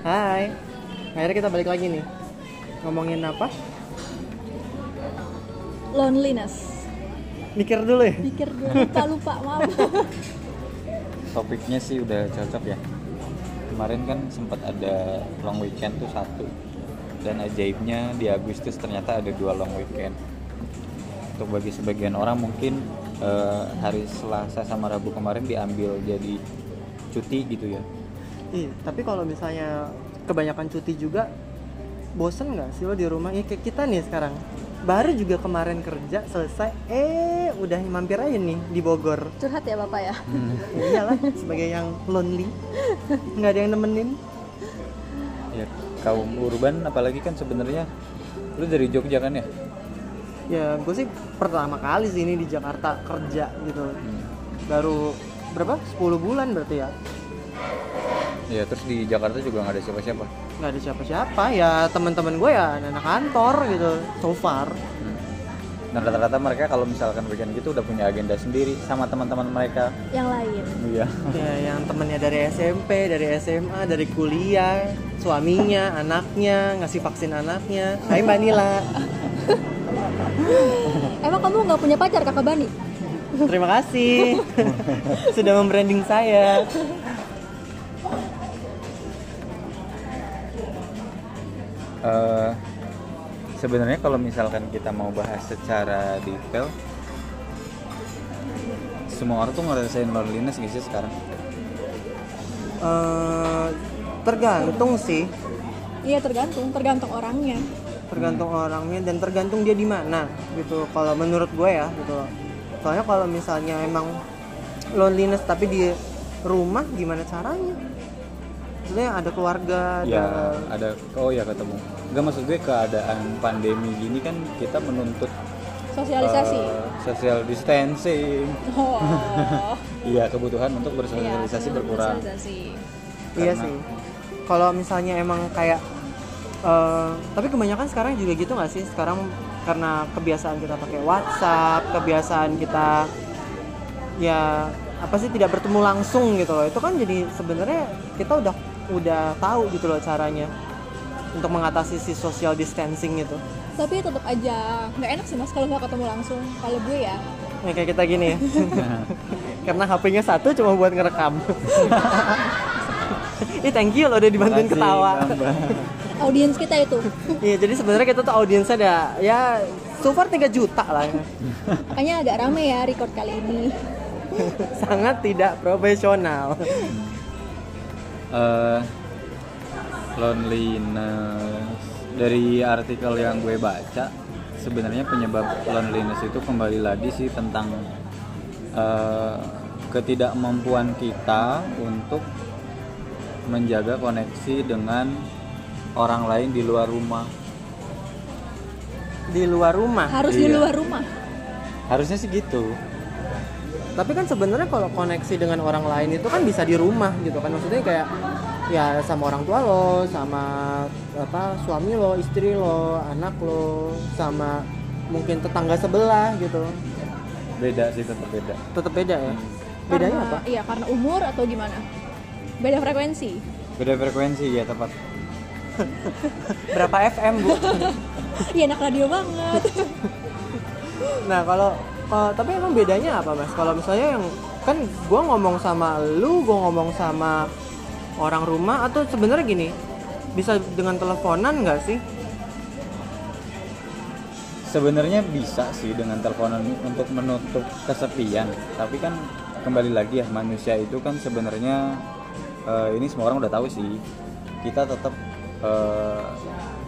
Hai. Akhirnya kita balik lagi nih. Ngomongin apa? Loneliness. Mikir dulu ya. Pikir dulu lupa lupa maaf. topiknya sih udah cocok ya kemarin kan sempat ada long weekend tuh satu dan ajaibnya di Agustus ternyata ada dua long weekend untuk bagi sebagian orang mungkin eh, hari Selasa sama Rabu kemarin diambil jadi cuti gitu ya Iya, tapi kalau misalnya kebanyakan cuti juga bosen nggak sih lo di rumah? Ya kayak kita nih sekarang. Baru juga kemarin kerja selesai, eh udah mampir aja nih di Bogor. Curhat ya bapak ya. Ya iyalah, sebagai yang lonely, nggak ada yang nemenin. ya kaum urban apalagi kan sebenarnya lu dari Jogja kan ya Ya gue sih pertama kali sih ini di Jakarta kerja gitu. Baru berapa? 10 bulan berarti ya. Ya terus di Jakarta juga nggak ada siapa-siapa? Nggak ada siapa-siapa ya teman-teman gue ya anak kantor gitu so far. Dan rata-rata mereka kalau misalkan weekend gitu udah punya agenda sendiri sama teman-teman mereka. Yang lain. iya. Ya yang temennya dari SMP dari SMA dari kuliah suaminya anaknya ngasih vaksin anaknya. Hai Mbak Nila. Emang kamu nggak punya pacar kakak Bani? terima kasih. Sudah membranding saya Eh, sebenarnya kalau misalkan kita mau bahas secara detail semua orang tuh ngerasain loneliness gak sih sekarang? Eh, tergantung sih. Iya tergantung, tergantung orangnya. tergantung orangnya dan tergantung dia di mana gitu. Kalau menurut gue ya gitu soalnya kalau misalnya emang loneliness tapi di rumah gimana caranya maksudnya ada keluarga ada ya ada oh ya ketemu Enggak maksud gue keadaan pandemi gini kan kita menuntut Sosialisasi. eh, social distancing Oh. iya kebutuhan untuk Iya, bersosialisasi berkurang bersosialisasi. iya sih kalau misalnya emang kayak eh, tapi kebanyakan sekarang juga gitu nggak sih sekarang karena kebiasaan kita pakai WhatsApp kebiasaan kita ya apa sih tidak bertemu langsung gitu loh itu kan jadi sebenarnya kita udah udah tahu gitu loh caranya untuk mengatasi si social distancing itu Tapi tetap aja nggak enak sih mas kalau nggak ketemu langsung. Kalau gue ya. ya, kayak kita gini ya karena HP-nya satu cuma buat ngerekam Ih thank you loh udah dibantuin Makasih, ketawa. Audiens kita itu. Iya jadi sebenarnya kita tuh audiensnya ada ya so far 3 juta lah ya. Makanya agak rame ya record kali ini. Sangat tidak profesional. Eh, loneliness dari artikel yang gue baca sebenarnya penyebab loneliness itu kembali lagi sih tentang eh, ketidakmampuan kita untuk menjaga koneksi dengan orang lain di luar rumah Di luar rumah. Harus di Iya. luar rumah. harusnya sih gitu Tapi kan sebenarnya kalau koneksi dengan orang lain itu kan bisa di rumah gitu kan. Maksudnya kayak ya sama orang tua lo, sama apa suami lo, istri lo, anak lo, sama mungkin tetangga sebelah gitu. beda sih tetap beda Tetap beda ya. Bedanya Karena- apa? Iya karena umur atau gimana? Beda frekuensi. beda frekuensi ya tepat Berapa FM, Bu? Iya anak radio banget. Nah kalau eh, tapi emang bedanya apa mas? Kalau misalnya yang kan gue ngomong sama lu, gue ngomong sama orang rumah atau sebenarnya gini bisa dengan teleponan nggak sih? Sebenarnya bisa sih dengan teleponan untuk menutup kesepian, tapi kan kembali lagi ya manusia itu kan sebenarnya eh, ini semua orang udah tahu sih kita tetap eh,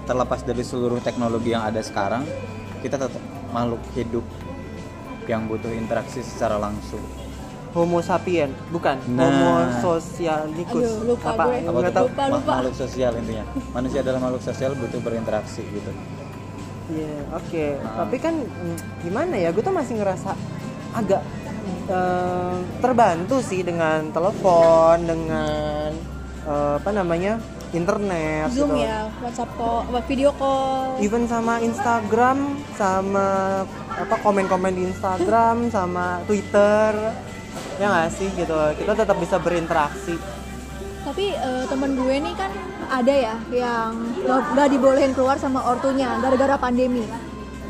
terlepas dari seluruh teknologi yang ada sekarang kita tetap makhluk hidup yang butuh interaksi secara langsung. Homo sapien, bukan? Nah. Homo socialicus. Aduh, lupa apa? gue. Apa tahu. Lupa, Ma- lupa. Makhluk sosial intinya. Manusia adalah makhluk sosial butuh berinteraksi gitu. Iya, oke. Nah. Tapi kan mm, gimana ya? Gue tuh masih ngerasa agak eh, terbantu sih dengan telepon, dengan eh, apa namanya internet. Zoom gitu. ya, WhatsApp call, video call. Even sama Instagram, sama apa komen-komen di Instagram, sama Twitter, ya nggak sih gitu. Kita tetap bisa berinteraksi. Tapi eh, temen gue nih kan ada ya yang nggak dibolehin keluar sama ortunya gara-gara pandemi.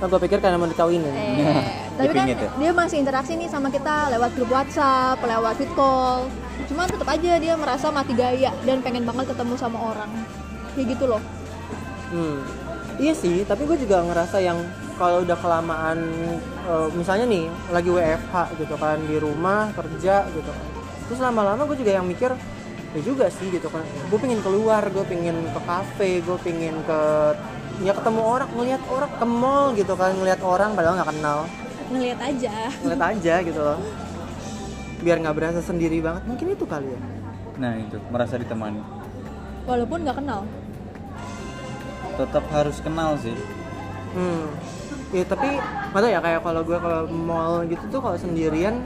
Nah, gue pikir karena mau dikawinin. Eh, tapi kan ya? dia masih interaksi nih sama kita lewat grup WhatsApp, lewat fit call. Cuman tetap aja dia merasa mati gaya dan pengen banget ketemu sama orang. Kayak gitu loh. Hmm. Iya sih, tapi gue juga ngerasa yang kalau udah kelamaan, eh, misalnya nih lagi WFH gitu kan di rumah kerja gitu kan. Terus lama-lama gue juga yang mikir, ya juga sih gitu kan. Gue pengen keluar, gue pengen ke kafe, gue pengen ke ya ketemu orang, ngeliat orang ke mall gitu kan, ngeliat orang padahal nggak kenal, Ngeliat aja. ngeliat aja gitu loh. Biar nggak berasa sendiri banget, mungkin itu kali ya. nah itu merasa ditemani Walaupun nggak kenal. tetap harus kenal sih Hmm. Ya tapi tahu ya kayak kalau gue ke mall gitu tuh kalau sendirian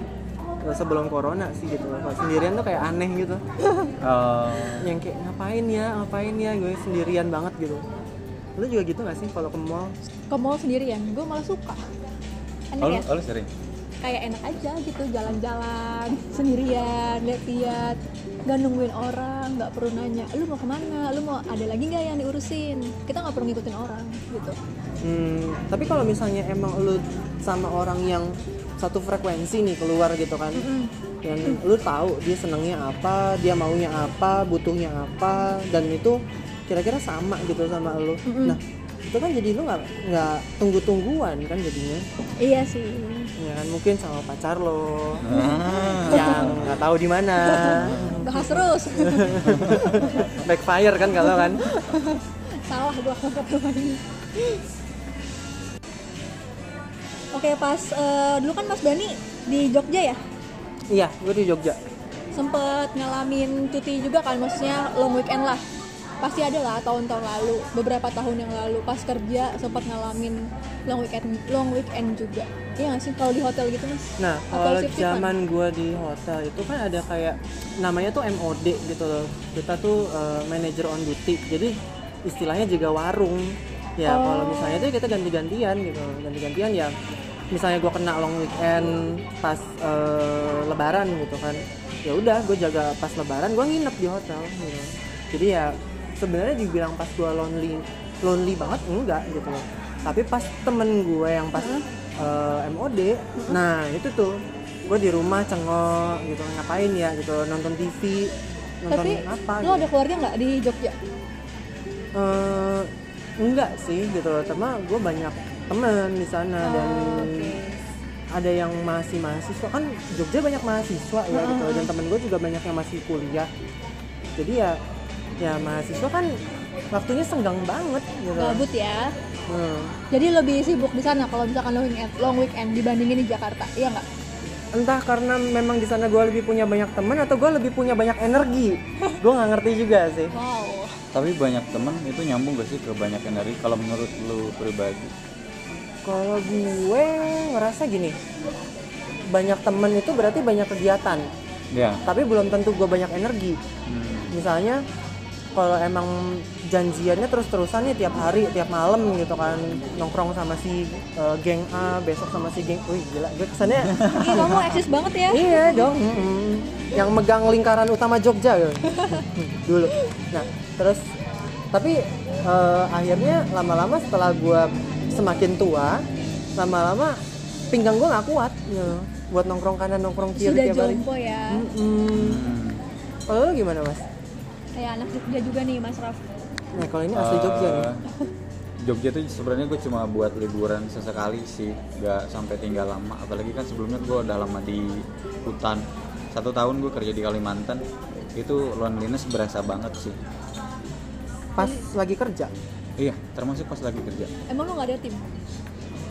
sebelum corona sih gitu. Kalau sendirian tuh kayak aneh gitu. Eh, Yang kayak ngapain ya, ngapain ya gue sendirian banget gitu. Lu juga gitu gak sih kalau ke mall? Ke mall sendirian, gue malah suka. Enak oh, ya? oh, sering Kayak enak aja gitu jalan-jalan sendirian, lihat-lihat, nggak nungguin orang, nggak perlu nanya, lu mau ke mana, lu mau ada lagi nggak yang diurusin, kita nggak perlu ngikutin orang gitu. Hmm, tapi kalau misalnya emang lu sama orang yang satu frekuensi nih keluar gitu kan. yang lu tahu dia senangnya apa, dia maunya apa, butuhnya apa, dan itu kira-kira sama gitu sama lu. Nah, itu kan jadi lu nggak nggak tunggu-tungguan kan jadinya. Iya sih. Ya kan mungkin sama pacar lo Ah. yang nggak tahu di mana. Bahas terus. Backfire kan kalau kan. Salah gua ini. Oke pas eh, dulu kan Mas Bani di Jogja ya Iya, gue di Jogja. sempet ngalamin cuti juga kan maksudnya long weekend lah pasti ada lah tahun-tahun lalu beberapa tahun yang lalu pas kerja sempat ngalamin long weekend long weekend juga iya nggak sih kalau di hotel gitu mas Nah, kalau zaman gue di hotel itu kan ada kayak namanya tuh MOD gitu loh. Kita tuh eh, manager on duty. Jadi istilahnya juga warung. Ya, Oh. kalau misalnya tuh kita ganti-gantian gitu. Ganti-gantian ya misalnya gue kena long weekend pas eh, lebaran gitu kan. Ya udah, gue jaga pas lebaran gue nginep di hotel gitu. Jadi ya sebenarnya dibilang pas gue lonely lonely banget enggak gitu loh. Tapi pas temen gue yang pas eh, MOD, nah itu tuh gue di rumah cengok gitu ngapain ya gitu nonton TV nonton tapi apa lo gitu. ada keluarga nggak di Jogja Eh, enggak sih gitu loh sama gue banyak temen di sana dan Oh, oke. ada yang masih mahasiswa kan Jogja banyak mahasiswa ya gitu dan temen gue juga banyak yang masih kuliah jadi ya ya mahasiswa kan waktunya senggang banget gitu. Gabut ya. Hmm. jadi lebih sibuk di sana kalau misalkan long weekend, long weekend dibandingin di Jakarta iya nggak? Entah karena memang di sana gue lebih punya banyak temen atau gue lebih punya banyak energi. Gue nggak ngerti juga sih. Wow. Tapi banyak temen itu nyambung gak sih ke banyak energi kalau menurut lu pribadi? Kalau gue ngerasa gini banyak temen itu berarti banyak kegiatan. Ya. Tapi belum tentu gue banyak energi. Hmm. misalnya kalau emang janjiannya terus-terusan nih tiap hari tiap malam gitu kan nongkrong sama si uh, geng A besok sama si geng wih gila gue kesannya Ih, kamu eksis banget ya iya dong mm-mm. yang megang lingkaran utama Jogja gitu. dulu nah terus tapi eh, akhirnya lama-lama setelah gue semakin tua lama-lama pinggang gue nggak kuat gitu. buat nongkrong kanan nongkrong kiri sudah tiap hari jompo ya. Hmm. kalau lu gimana mas kayak anak Jogja juga nih Mas Raf nah kalau ini asli Jogja nih Eh, Jogja tuh sebenarnya gue cuma buat liburan sesekali sih, nggak sampai tinggal lama. Apalagi kan sebelumnya gue udah lama di hutan. Satu tahun gue kerja di Kalimantan, itu loneliness berasa banget sih. pas lagi kerja Iya, termasuk pas lagi kerja. emang lu nggak ada tim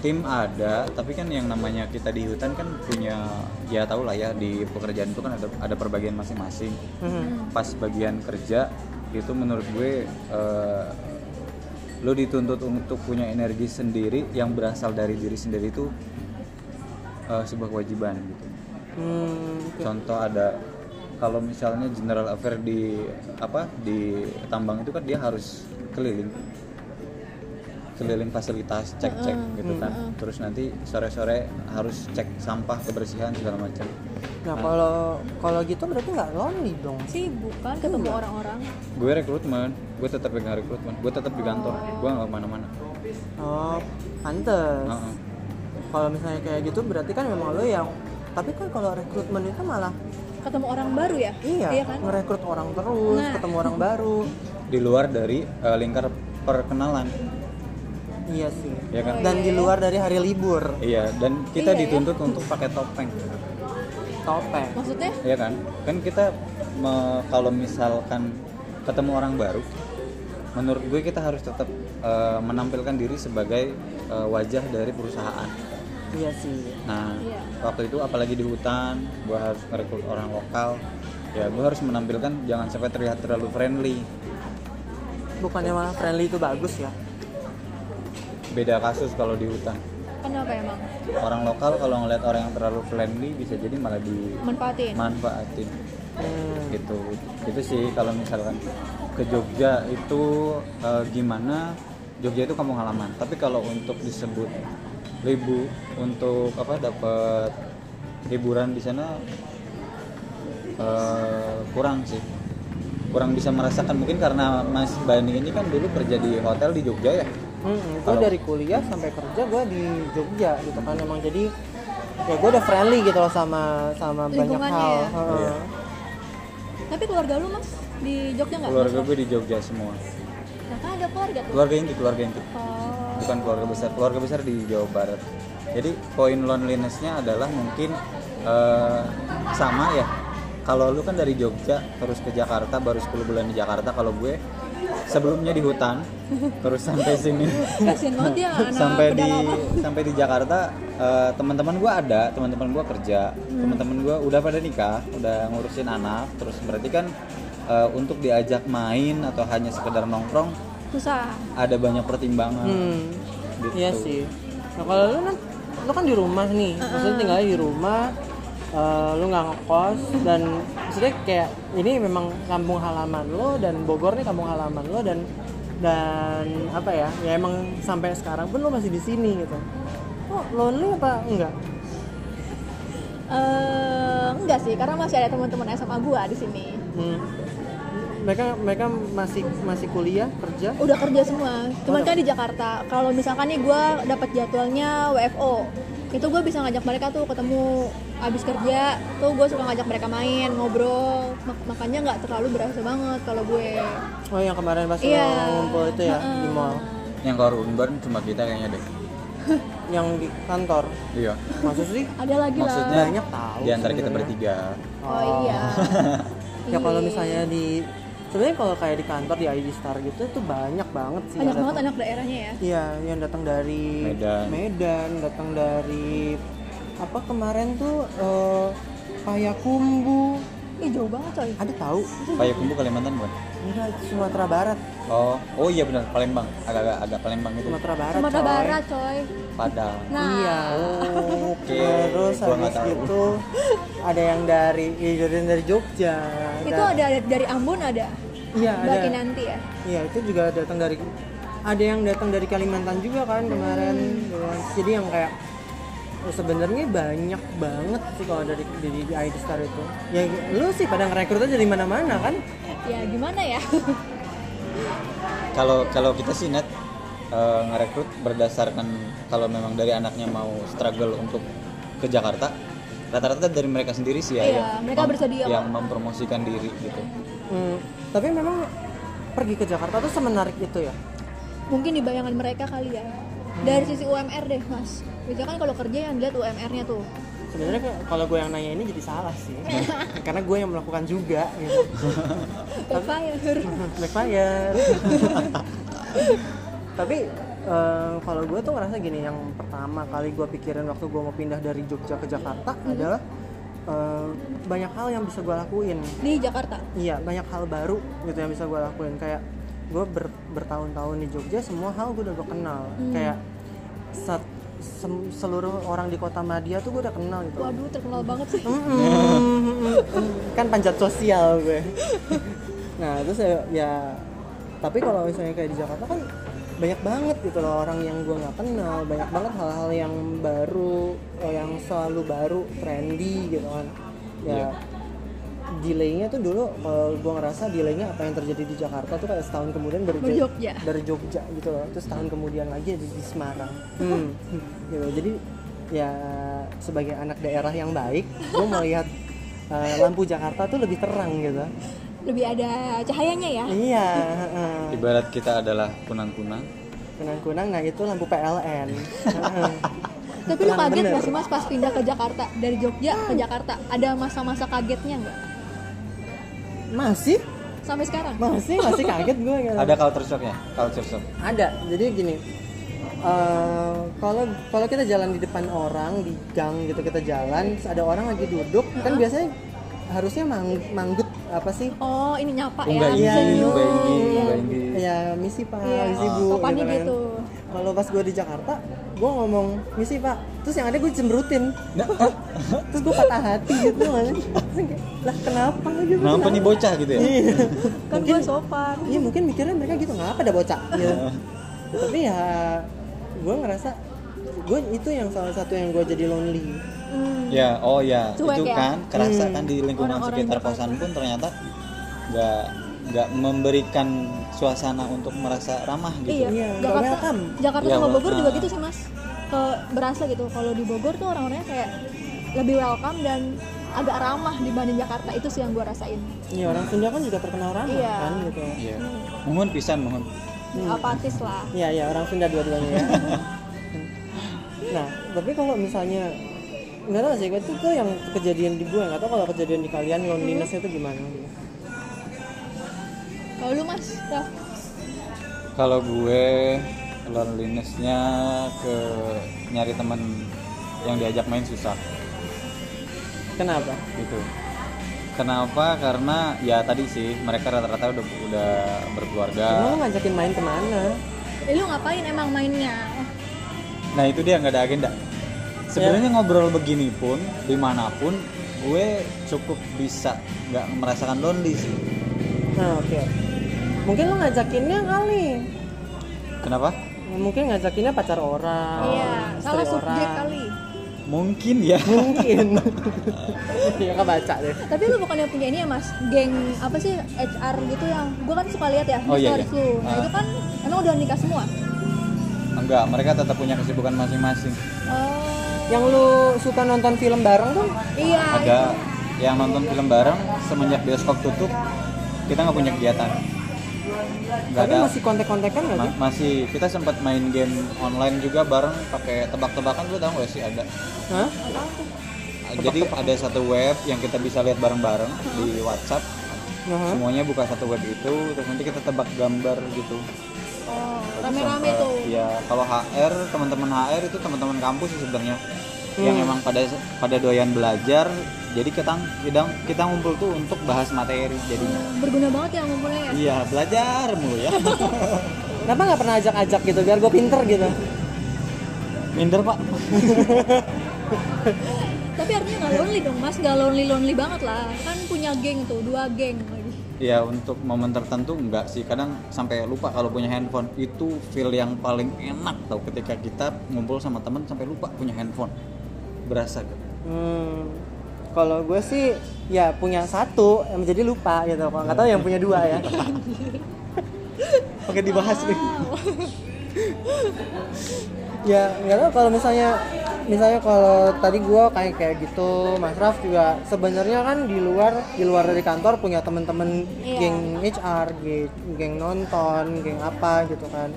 Tim ada, tapi kan yang namanya kita di hutan kan punya, ya tau lah ya di pekerjaan itu kan ada ada perbagian masing-masing. Mhm. Pas bagian kerja itu menurut gue eh, lo dituntut untuk punya energi sendiri yang berasal dari diri sendiri itu eh, sebuah kewajiban gitu. Hmm. Contoh ada kalau misalnya general affair di apa di tambang itu kan dia harus keliling. Keliling fasilitas cek-cek gitu kan. terus nanti sore-sore harus cek sampah kebersihan segala macam. Nah kalau kalau gitu berarti nggak lonely dong. sibuk kan ketemu orang-orang. Gue rekrutmen gue tetap pegang rekrutmen gue tetap di kantor gue nggak ke mana-mana. Oh, pantes. Heeh. Kalau misalnya kayak gitu berarti kan memang lo yang tapi kan kalau rekrutmen itu malah ketemu orang baru ya? Iya, kan? ngerekrut orang terus, Nah. ketemu orang baru. di luar dari eh, lingkar perkenalan Iya sih. ya kan Dan di luar dari hari libur, iya dan kita Iya, ya. dituntut untuk pakai topeng topeng. maksudnya ya kan kan kita me- kalau misalkan ketemu orang baru menurut gue kita harus tetap eh, menampilkan diri sebagai eh, wajah dari perusahaan Iya sih. nah Iya. waktu itu apalagi di hutan gue harus merekrut orang lokal ya gue harus menampilkan jangan sampai terlihat terlalu friendly Bukannya malah friendly itu bagus ya? Beda kasus kalau di hutan. Kenapa emang? Orang lokal kalau ngeliat orang yang terlalu friendly bisa jadi malah manfaatin? dimanfaatin Hmm. gitu. Itu sih kalau misalkan ke Jogja itu eh, gimana? Jogja itu kampung halaman. Tapi kalau untuk disebut ribu untuk apa dapat hiburan di sana eh, kurang sih. Kurang bisa merasakan. Mungkin karena Mas Bani ini kan dulu kerja di hotel di Jogja ya Hmm, gue dari kuliah sampai kerja gue di Jogja gitu kan emang jadi ya gue udah friendly gitu loh sama sama banyak hal. ya? Heeh. Iya. tapi keluarga lu mas di Jogja nggak keluarga gue di Jogja semua nah kan ada keluarga tuh keluarga inti keluarga inti oh bukan keluarga besar keluarga besar di Jawa Barat jadi poin lonelinessnya adalah mungkin eh, sama ya kalau lu kan dari Jogja terus ke Jakarta baru 10 bulan di Jakarta kalau gue sebelumnya di hutan terus sampai sini. Anak sampai di sampai di Jakarta eh, teman-teman gue ada teman-teman gue kerja teman-teman gue udah pada nikah udah ngurusin anak terus berarti kan eh, untuk diajak main atau hanya sekedar nongkrong susah. ada banyak pertimbangan. Hmm, Gitu. iya sih. Nah kalau lu kan, lu kan di rumah nih, maksudnya tinggalnya di rumah, eh, lu nggak ngekos dan maksudnya kayak ini memang kampung halaman lo dan Bogor nih kampung halaman lo dan dan apa ya, ya emang sampai sekarang pun lo masih di sini gitu. Oh lonely apa enggak? Eh, enggak sih karena masih ada teman-teman SMA gua di sini Hmm. Mereka mereka masih masih kuliah kerja. udah kerja semua cuman Oh, kan di Jakarta kalau misalkan nih gua dapat jadwalnya WFO itu gue bisa ngajak mereka tuh ketemu abis kerja tuh gue suka ngajak mereka main ngobrol Mak- makanya nggak terlalu berasa banget kalau gue Oh yang kemarin pas Iya. ngumpul itu ya di mall, yang kalau unbar cuma kita kayaknya deh yang di kantor. iya Maksud sih? ada lagi Maksudnya- lah Banyak tahu. di antara kita bertiga oh iya ya kalau Iya. misalnya di sebenarnya kalau kayak di kantor di ID Star gitu itu banyak banget sih banyak banget datang. anak daerahnya ya Iya, yang datang dari Medan. Medan, datang dari apa kemarin tuh eh, Payakumbu. ih jauh banget coy Ada tahu? Payakumbu Kalimantan bukan Enggak, Sumatera Barat. oh oh iya benar Palembang agak-agak agak Palembang itu Sumatera Barat. Sumatera coy. Barat coy Padang nah Iya. Oh, oke Terus Gua habis itu ada yang dari iya, dari Jogja. itu ada dari Ambon ada Iya, Mbak ada. Kinanti ya Iya itu juga datang dari ada yang datang dari Kalimantan juga kan kemarin kan. Jadi yang kayak oh, sebenarnya banyak banget sih kalau dari di, di ID Star itu. Ya lu sih pada ngerekrutnya dari mana-mana kan? ya gimana ya kalau kalau kita sih net eh, ngerekrut berdasarkan kalau memang dari anaknya mau struggle untuk ke Jakarta rata-rata dari mereka sendiri sih ya Iya, yang mereka bersedia yang mempromosikan diri gitu Hmm, tapi memang pergi ke Jakarta tuh semenarik itu ya. mungkin di bayangan mereka kali ya. Dari sisi UMR deh mas. Biasanya kan kalau kerja yang dilihat UMR-nya tuh. Sebenarnya kalau gue yang nanya ini jadi salah sih. Karena gue yang melakukan juga gitu. backfire backfire tapi eh, kalau gue tuh ngerasa gini yang pertama kali gue pikirin waktu gue mau pindah dari Jogja ke Jakarta adalah eh, banyak hal yang bisa gue lakuin. Di Jakarta? Iya banyak hal baru gitu yang bisa gue lakuin. Kayak gue ber- bertahun-tahun di Jogja semua hal gue udah gue kenal. Kayak set- sem- seluruh orang di kota Madia tuh gue udah kenal gitu. Waduh terkenal banget sih. Kan panjat sosial gue. Nah terus ya, ya tapi kalau misalnya kayak di Jakarta kan banyak banget gitu loh orang yang gue nggak kenal banyak banget hal-hal yang baru eh, yang selalu baru trendy gitu kan ya Iya. delaynya tuh dulu kalau gue ngerasa delaynya apa yang terjadi di Jakarta tuh kayak setahun kemudian jadi- Jogja. dari Jogja gitu loh terus tahun kemudian lagi ada di Semarang hmm. gitu jadi ya sebagai anak daerah yang baik gue melihat eh, lampu Jakarta tuh lebih terang gitu lebih ada cahayanya ya? Iya heeh. ibarat kita adalah kunang-kunang. Kunang-kunang nah itu lampu PLN Heeh. tapi lu kaget bener. gak sih mas pas pindah ke Jakarta dari Jogja ke Jakarta? Ada masa-masa kagetnya nggak? Masih. Sampai sekarang? Masih masih kaget gue gitu. ada culture shocknya? Culture shock. Ada. Jadi gini eh, kalau kalau kita jalan di depan orang di gang gitu kita jalan ada orang lagi duduk kan biasanya harusnya mang- manggut apa sih oh ini nyapa ya ini, Iya. ini. ya misi pak Iya, misi bu sopannya kan. gitu. kalau pas gue di Jakarta gue ngomong misi pak terus yang ada gue cemberutin terus gue patah hati gitu kan lah kenapa gitu kenapa nih bocah gitu ya Iya. kan gue sopan Iya mungkin mikirnya mereka gitu ngapa ada bocah gitu. Tapi ya gue ngerasa gue itu yang salah satu yang gue jadi lonely. Hmm. ya oh ya Cuek itu ya? kan kerasa Hmm. kan di lingkungan Orang-orang sekitar kosan pun ternyata nggak nggak memberikan suasana untuk merasa ramah gitu Iya, Iya, Jakarta, welcome. Jakarta Iya, sama Bogor juga welcome. gitu sih mas. Ke berasa gitu. Kalau di Bogor tuh orang-orangnya kayak lebih welcome dan agak ramah dibanding Jakarta itu sih yang gue rasain. Iya orang Sunda kan juga terkenal ramah Iya. kan gitu. Iya. Mohon pisan mohon. Apatis lah. Iya iya orang Sunda dua-duanya ya. nah tapi kalau misalnya nggak tahu sih itu tuh yang kejadian di gue nggak tahu kalau kejadian di kalian lonelinessnya itu gimana Kalau lu mas, Kalau gue lonelinessnya ke nyari teman yang diajak main susah kenapa gitu. Kenapa? Karena ya tadi sih mereka rata-rata udah udah berkeluarga. emang ngajakin main ke mana eh, lu ngapain emang mainnya? Nah itu dia nggak ada agenda. Sebenarnya ngobrol begini pun di mana pun gue cukup bisa nggak merasakan lonely sih. nah oke mungkin lo ngajakinnya kali Kenapa? mungkin ngajakinnya pacar orang iya, istri salah subjek orang. kali. Mungkin ya. mungkin ya kebaca deh Tapi lu bukan yang punya ini ya mas, geng apa sih HR gitu yang gue kan suka lihat ya, Oh, iya, iya. lu. Nah Ah. itu kan emang udah nikah semua. Enggak, mereka tetap punya kesibukan masing-masing. Oh, yang lu suka nonton film bareng tuh iya. Ada yang nonton film bareng semenjak bioskop tutup, kita nggak punya kegiatan. Nggak tapi ada. masih kontek-kontekan nggak Ma- sih masih kita sempat main game online juga bareng pakai tebak-tebakan lu tahu gak sih ada Hah? jadi ada satu web yang kita bisa lihat bareng-bareng di WhatsApp Nah, semuanya buka satu web itu terus nanti kita tebak gambar gitu Oh, rame-rame tuh. ya kalau HR teman-teman HR itu teman-teman kampus sih sebenarnya yang Hmm. emang pada pada doyan belajar jadi kita kita kita ngumpul tuh untuk bahas materi jadinya Berguna banget ya ngumpulnya ya. iya belajar mulu ya kenapa nggak pernah ajak-ajak gitu biar gue pinter gitu minder pak Tapi artinya nggak lonely dong mas, nggak lonely lonely banget lah. Kan punya geng tuh, dua geng. Ya untuk momen tertentu enggak sih. Kadang sampai lupa kalau punya handphone. Itu feel yang paling enak tau ketika kita ngumpul sama temen sampai lupa punya handphone. Berasa gitu. hmm, kalau gue sih ya punya satu yang menjadi lupa gitu. Kalau nggak tahu yang punya dua ya. Pakai dibahas. Nih. ya nggak tahu kalau misalnya misalnya kalau tadi gue kayak kayak gitu Mas Raf juga sebenarnya kan di luar di luar dari kantor punya temen-temen Iya. geng HR geng, geng nonton geng apa gitu kan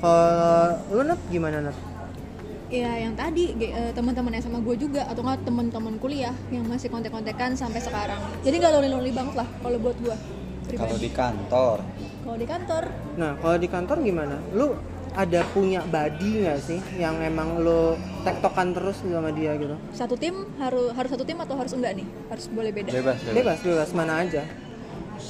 kalau lu nat gimana nat Ya yang tadi eh, teman-teman yang sama gue juga atau nggak teman-teman kuliah yang masih kontek-kontekan sampai sekarang. Jadi nggak lonely lonely banget lah kalau buat gue. Kalau di kantor Kalau di kantor, nah kalau di kantor gimana lu ada punya buddy nggak sih yang emang lu tektokan terus sama dia gitu satu tim harus harus satu tim atau harus enggak nih? Harus boleh beda. bebas bebas. bebas bebas mana aja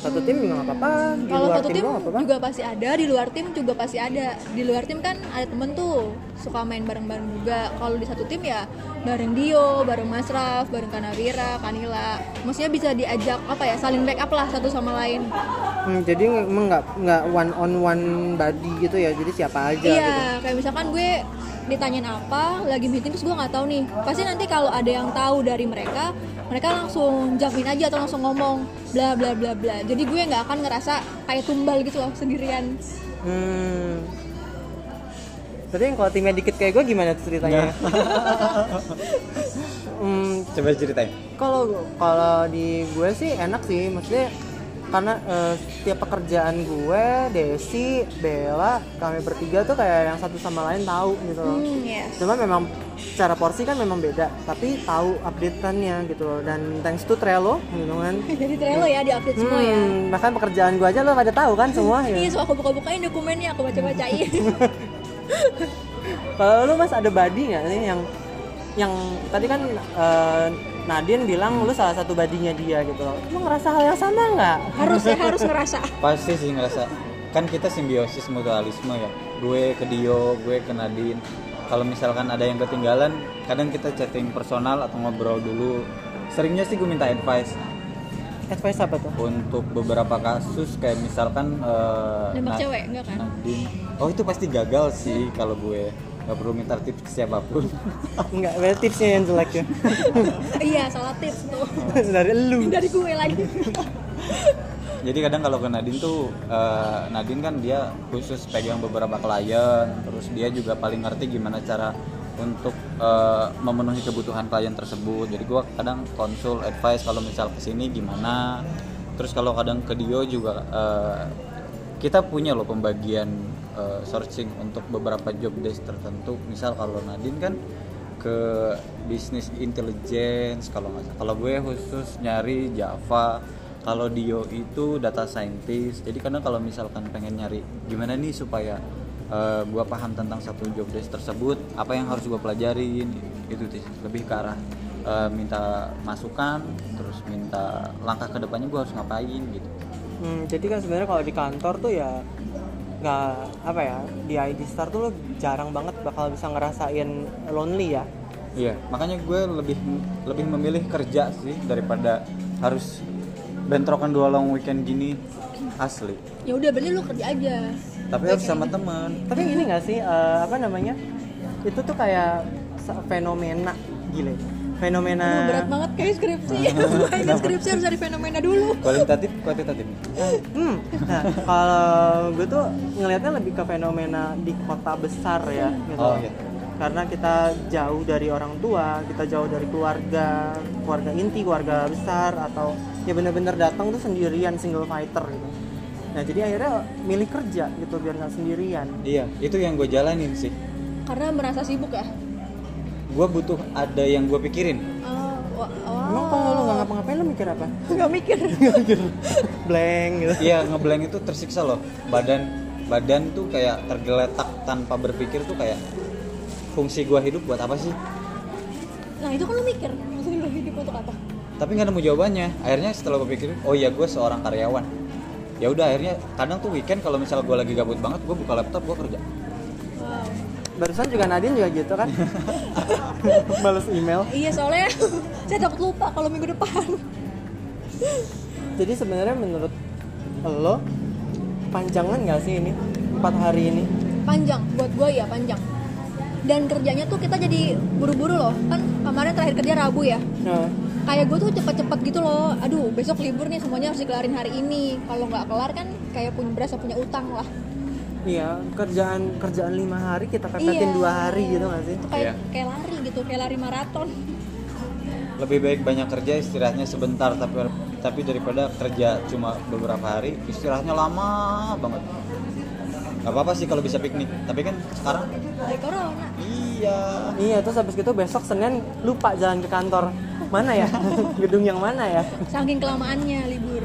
satu tim juga nggak apa-apa kalau satu tim nggak apa-apa. juga pasti ada di luar tim juga pasti ada. Di luar tim kan ada temen tuh suka main bareng-bareng juga. Kalau di satu tim ya bareng Dio bareng Mas Raf bareng Kanawira Kanila. Maksudnya bisa diajak apa ya saling backup lah satu sama lain. Hmm, jadi emang nggak nggak one on one body gitu ya jadi siapa aja iya gitu. kayak misalkan gue ditanyain apa lagi meeting terus gue nggak tahu nih. Pasti nanti kalau ada yang tahu dari mereka mereka langsung jamin aja atau langsung ngomong bla bla bla bla jadi gue nggak akan ngerasa kayak tumbal gitu loh sendirian hmm. Berarti yang kalau timnya dikit kayak gue gimana tuh ceritanya? hmm, Coba ceritain. kalau kalau di gue sih enak sih maksudnya karena eh, setiap pekerjaan gue Desi Bella kami bertiga tuh kayak yang satu sama lain tahu gitu loh. Hmm yes. Cuma memang cara porsi kan memang beda tapi tahu updateannya gitu loh. Dan thanks to Trello gitu kan. Jadi Trello ya di update semua ya? Hmm, bahkan pekerjaan gue aja lo pada tahu kan semua Iya, ya. so aku buka-bukain dokumennya, aku baca-bacain. kalau lu mas ada body nggak sih yang yang tadi kan eh, Nadine bilang lu salah satu badinya dia gitu loh lu ngerasa hal yang sama nggak harus ya, harus ngerasa. Pasti sih ngerasa. Kan kita simbiosis mutualisme ya. Gue ke Dio, gue ke Nadine. Kalau misalkan ada yang ketinggalan, kadang kita chatting personal atau ngobrol dulu. Seringnya sih gue minta advice advice apa tuh untuk beberapa kasus kayak misalkan eh, Nembak cewek, enggak kan? Nadine. Oh itu pasti gagal sih kalau gue nggak perlu minta tips ke siapa pun. Enggak, berarti tipsnya yang jelek ya iya, salah tips tuh. dari lu Dari gue lagi. Jadi kadang kalau ke Nadine tuh eh, Nadine kan dia khusus pegang beberapa klien, terus dia juga paling ngerti gimana cara untuk eh, memenuhi kebutuhan klien tersebut. Jadi gua kadang konsul advice kalau misal ke sini gimana. Terus kalau kadang ke Dio juga eh, kita punya loh pembagian eh, sourcing untuk beberapa job desk tertentu. Misal kalau Nadine kan ke bisnis intelligence kalau nggak. Kalau gue khusus nyari Java, kalau Dio itu data scientist. Jadi kadang kalau misalkan pengen nyari gimana nih supaya eh, gue paham tentang satu job desk tersebut, apa yang harus gue pelajarin, itu sih lebih ke arah eh, minta masukan, terus minta langkah ke depannya gue harus ngapain gitu. Hmm, jadi kan sebenarnya kalau di kantor tuh ya nggak apa ya di ID Star tuh lo jarang banget bakal bisa ngerasain lonely ya Iya, makanya gue lebih lebih memilih kerja sih daripada harus bentrokan dua long weekend gini asli. Ya udah, berarti lu kerja aja. Tapi harus sama teman. tapi ini nggak sih eh, apa namanya itu tuh kayak fenomena gile fenomena Aduh, berat banget kayak skripsi. kayak skripsi harus dari fenomena dulu. Kualitatif, kuantitatif. Hmm, nah, kalau gue tuh ngelihatnya lebih ke fenomena di kota besar ya, gitu. Oh, iya. Karena kita jauh dari orang tua, kita jauh dari keluarga, keluarga inti, keluarga besar, atau ya bener-bener datang tuh sendirian, single fighter gitu. Nah jadi akhirnya milih kerja gitu biar nggak sendirian. Iya, itu yang gue jalanin sih. Karena merasa sibuk ya. Gue butuh ada yang gue pikirin. Oh, oh. Emang kalau lu nggak ngapa-ngapain lu mikir apa? Nggak mikir. Blank gitu. Iya, ngeblank itu tersiksa loh. Badan badan tuh kayak tergeletak tanpa berpikir tuh kayak fungsi gue hidup buat apa sih? Nah itu kan lu mikir. Maksudnya lu hidup untuk apa? tapi nggak nemu jawabannya akhirnya setelah gue pikir oh ya gue seorang karyawan ya udah akhirnya kadang tuh weekend kalau misalnya gue lagi gabut banget gue buka laptop gue kerja. Barusan juga Nadine juga gitu kan? Balas email. Iya soalnya saya takut lupa kalau minggu depan. Jadi sebenarnya menurut lo panjangan nggak sih ini empat hari ini? Panjang buat gue ya panjang. Dan kerjanya tuh kita jadi buru-buru loh. Kan kemarin terakhir kerja Rabu ya. Nah, Kayak gue tuh cepet-cepet gitu loh. Aduh besok libur nih semuanya harus dikelarin hari ini. Kalau nggak kelar kan kayak punya berasa punya utang lah. Iya kerjaan kerjaan lima hari kita pepetin Iya. dua hari gitu nggak sih? Itu kayak Iya. kayak lari gitu, kayak lari maraton. lebih baik banyak kerja istirahatnya sebentar tapi tapi daripada kerja cuma beberapa hari istirahatnya lama banget Gak apa-apa sih kalau bisa piknik tapi kan sekarang Dari corona. iya Iya terus habis gitu besok Senin lupa jalan ke kantor mana ya gedung yang mana ya Saking kelamaannya libur.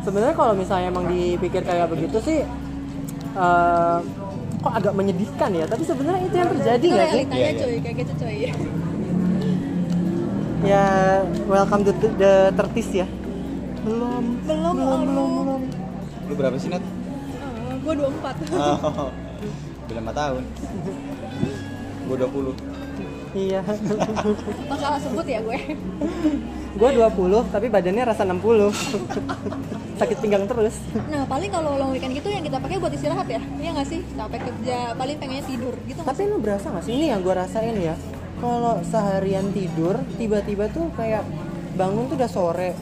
sebenarnya kalau misalnya emang dipikir kayak begitu sih eh, kok agak menyedihkan ya? Tapi sebenarnya itu yang terjadi nggak sih? realitanya cuy, kayak gitu cuy. ya welcome to the, the 30s ya. Belum. Belum belum belum. belum Lu berapa sih, Nat? Eh, gua 24 Oh, beda 5 tahun. Gue 20. Iya. Masalah sebut ya gue. Gue 20 tapi badannya rasa 60 sakit pinggang terus. Nah paling kalau long weekend gitu yang kita pakai buat istirahat ya iya nggak sih? Capek kerja paling pengennya tidur gitu tapi lu berasa gak sih? Ini yang gue rasain ya kalau seharian tidur tiba-tiba tuh kayak bangun tuh udah sore.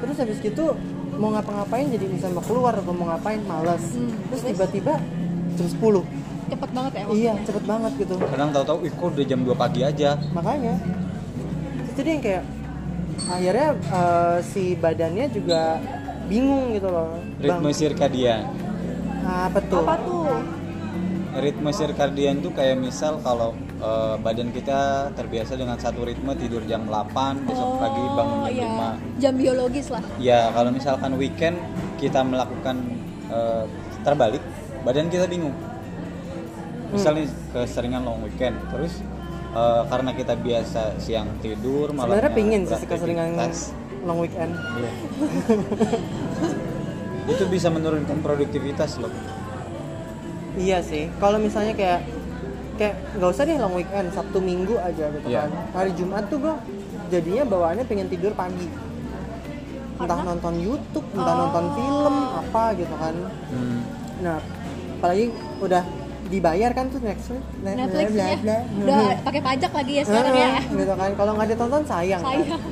Terus habis gitu mau ngapa-ngapain jadi misalnya mau keluar atau mau ngapain males. Hmm, terus terus? tiba-tiba jam 10 cepet banget ya iya cepet banget gitu Kadang tahu-tahu, ih kok udah jam 2 pagi aja. makanya jadi yang kayak akhirnya eh, si badannya juga bingung gitu loh Ritme sirkadian. apa tuh apa tuh Ritme sirkadian tuh kayak misal kalau eh, badan kita terbiasa dengan satu ritme tidur jam 8, besok pagi bangun jam iya. 5. jam biologis lah Ya, kalau misalkan weekend kita melakukan eh, terbalik, badan kita bingung. Misalnya keseringan long weekend, terus eh, karena kita biasa siang tidur, malamnya sebenarnya pingin sih keseringan long weekend Iya. itu bisa menurunkan produktivitas loh. Iya sih. Kalau misalnya kayak kayak nggak usah deh long weekend, Sabtu Minggu aja gitu Iya. kan. Hari Jumat tuh gua jadinya bawaannya pengen tidur pagi. Entah Karena? nonton YouTube, entah Oh. nonton film, apa gitu kan. Hmm. Nah, apalagi udah dibayar kan tuh Netflix, Netflix bla- bla. udah pakai pajak lagi ya sekarang ya gitu kan. Kalau nggak ditonton sayang. kan. sayang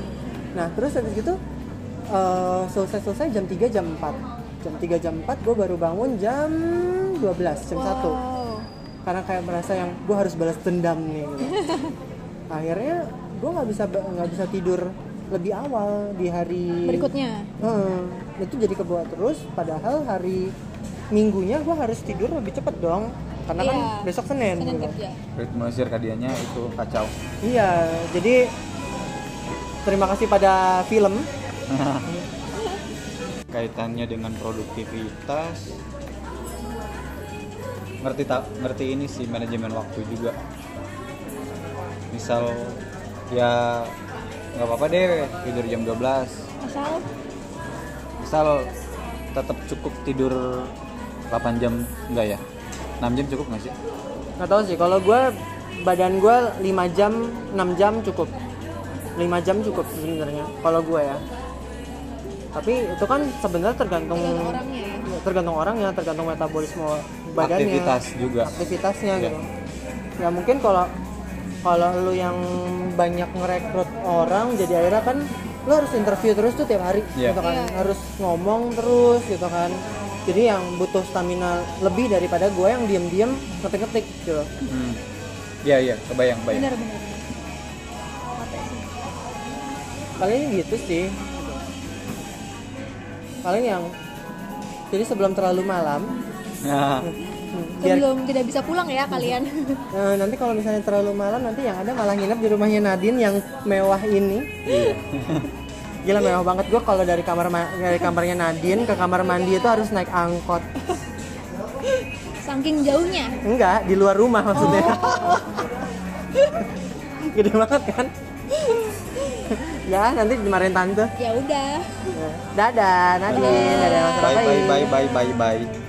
Nah, terus habis gitu eh, selesai-selesai jam 3 jam 4. Jam 3 jam 4 gue baru bangun jam 12, jam 1 wow. karena kayak merasa yang gue harus balas dendam nih gitu. akhirnya gue nggak bisa nggak bisa tidur lebih awal di hari berikutnya Heeh, itu jadi kebawa terus padahal hari minggunya gue harus tidur lebih cepet dong karena kan Iya. besok senin, Senin gitu. kerja Ritme sirkadiannya itu kacau. iya jadi terima kasih pada film Kaitannya dengan produktivitas. Ngerti tak ngerti ini sih manajemen waktu juga. Misal ya nggak apa-apa deh tidur jam 12 asal misal tetap cukup tidur 8 jam enggak ya 6 jam cukup nggak sih? Nggak tahu sih kalau gue badan gue 5 jam 6 jam cukup. 5 jam cukup sebenarnya kalau gue ya. Tapi itu kan sebenarnya tergantung tergantung orangnya ya. Ya, tergantung orangnya tergantung metabolisme badannya aktivitas juga. aktivitasnya Iya. gitu. Ya mungkin kalau kalau lu yang banyak ngerekrut orang jadi akhirnya kan lu harus interview terus tuh tiap hari Iya. gitu kan. Iya. harus ngomong terus gitu kan jadi yang butuh stamina lebih daripada gue yang diem-diem ngetik-ngetik gitu hmm. iya iya. Kebayang kebayang. Benar benar paling gitu sih. Paling yang jadi sebelum terlalu malam Nah, biar sebelum tidak bisa pulang ya kalian. Eh, nanti kalau misalnya terlalu malam nanti yang ada malah nginep di rumahnya Nadine yang mewah ini. Iya. gila mewah banget. Gue kalau dari kamar ma- dari kamarnya Nadine ke kamar mandi itu harus naik angkot. Saking jauhnya? Enggak di luar rumah maksudnya. Oh. gede banget kan? Ya nanti dimarahin tante. Ya udah. Dadah Nadine. Dadah Mas bye bye bye bye bye bye